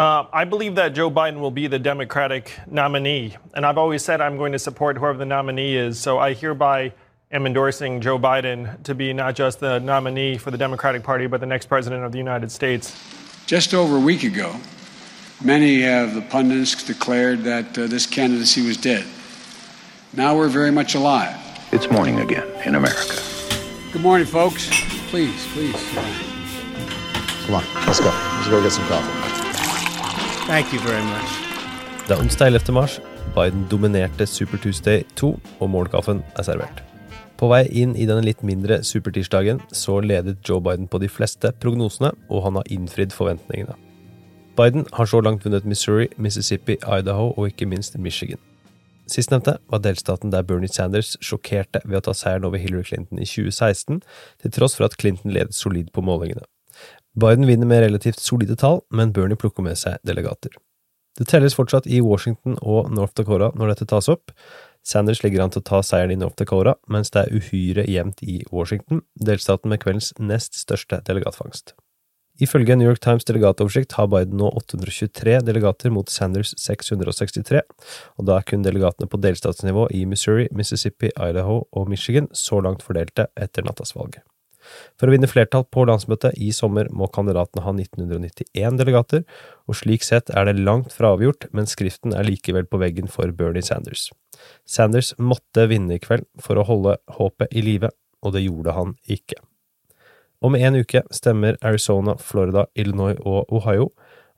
Uh, I believe that Joe Biden will be the Democratic nominee. And I've always said I'm going to support whoever the nominee is. So I hereby am endorsing Joe Biden to be not just the nominee for the Democratic Party, but the next president of the United States. Just over a week ago, many of the pundits declared that uh, this candidacy was dead. Now we're very much alive. It's morning again in America. Good morning, folks. Please, please. Come on, let's go. Let's go get some coffee. Det er onsdag 11. mars. Biden dominerte Super Tuesday 2, og morgenkaffen er servert. På vei inn i denne litt mindre supertirsdagen så ledet Joe Biden på de fleste prognosene, og han har innfridd forventningene. Biden har så langt vunnet Missouri, Mississippi, Idaho og ikke minst Michigan. Sistnevnte var delstaten der Bernie Sanders sjokkerte ved å ta seieren over Hillary Clinton i 2016, til tross for at Clinton ledet solid på målingene. Biden vinner med relativt solide tall, men Bernie plukker med seg delegater. Det telles fortsatt i Washington og North Dakota når dette tas opp. Sanders ligger an til å ta seieren i North Dakota, mens det er uhyre jevnt i Washington, delstaten med kveldens nest største delegatfangst. Ifølge New York Times delegatoversikt har Biden nå 823 delegater mot Sanders 663, og da er kun delegatene på delstatsnivå i Missouri, Mississippi, Idaho og Michigan så langt fordelte etter nattasvalget. For å vinne flertall på landsmøtet i sommer må kandidatene ha 1991 delegater, og slik sett er det langt fra avgjort, men skriften er likevel på veggen for Bernie Sanders. Sanders måtte vinne i kveld for å holde håpet i live, og det gjorde han ikke. Om en uke stemmer Arizona, Florida, Illinois og Ohio,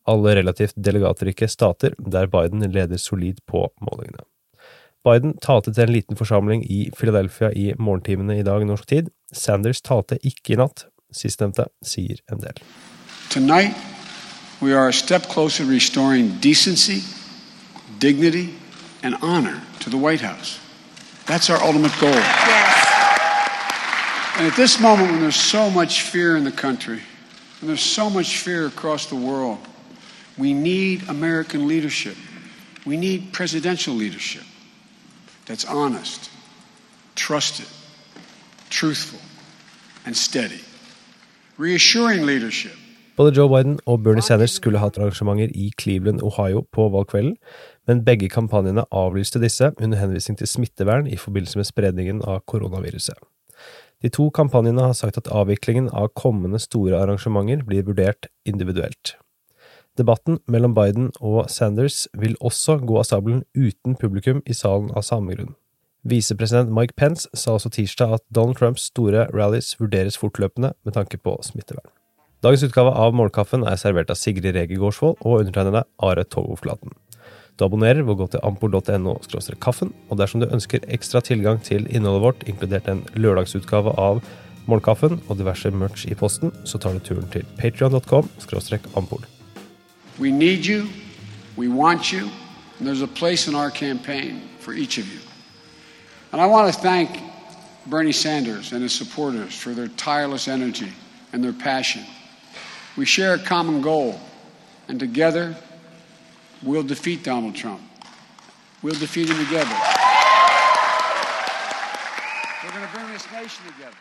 alle relativt delegatrike stater der Biden leder solid på målingene. Biden talte til en liten forsamling i Philadelphia i morgentimene i dag norsk tid. Sanders talte ikke i natt. Sistnevnte sier en del. Tonight, we are a step closer to restoring decency, dignity, and honor to the White House. That's our ultimate goal. Yes. And at this moment, when there's so much fear in the country, and there's so much fear across the world, we need American leadership. We need presidential leadership that's honest, trusted, truthful, and steady. Reassuring leadership. Både Joe Biden og Bernie Sanders skulle hatt arrangementer i Cleveland, Ohio på valgkvelden, men begge kampanjene avlyste disse under henvisning til smittevern i forbindelse med spredningen av koronaviruset. De to kampanjene har sagt at avviklingen av kommende store arrangementer blir vurdert individuelt. Debatten mellom Biden og Sanders vil også gå av stabelen uten publikum i salen av samme grunn. Visepresident Mike Pence sa også tirsdag at Donald Trumps store rallies vurderes fortløpende med tanke på smittevern. Dagens utgave av Målkaffen er servert av Sigrid Rege Gårdsvold og undertegnede Are Togoflaten. Du abonnerer ved å gå til ampol.no kaffen, og dersom du ønsker ekstra tilgang til innholdet vårt, inkludert en lørdagsutgave av Målkaffen og diverse merch i posten, så tar du turen til patrion.com ampol. We need you, we want you, and there's a place in our campaign for each of you. And I want to thank Bernie Sanders and his supporters for their tireless energy and their passion. We share a common goal, and together we'll defeat Donald Trump. We'll defeat him together. We're going to bring this nation together.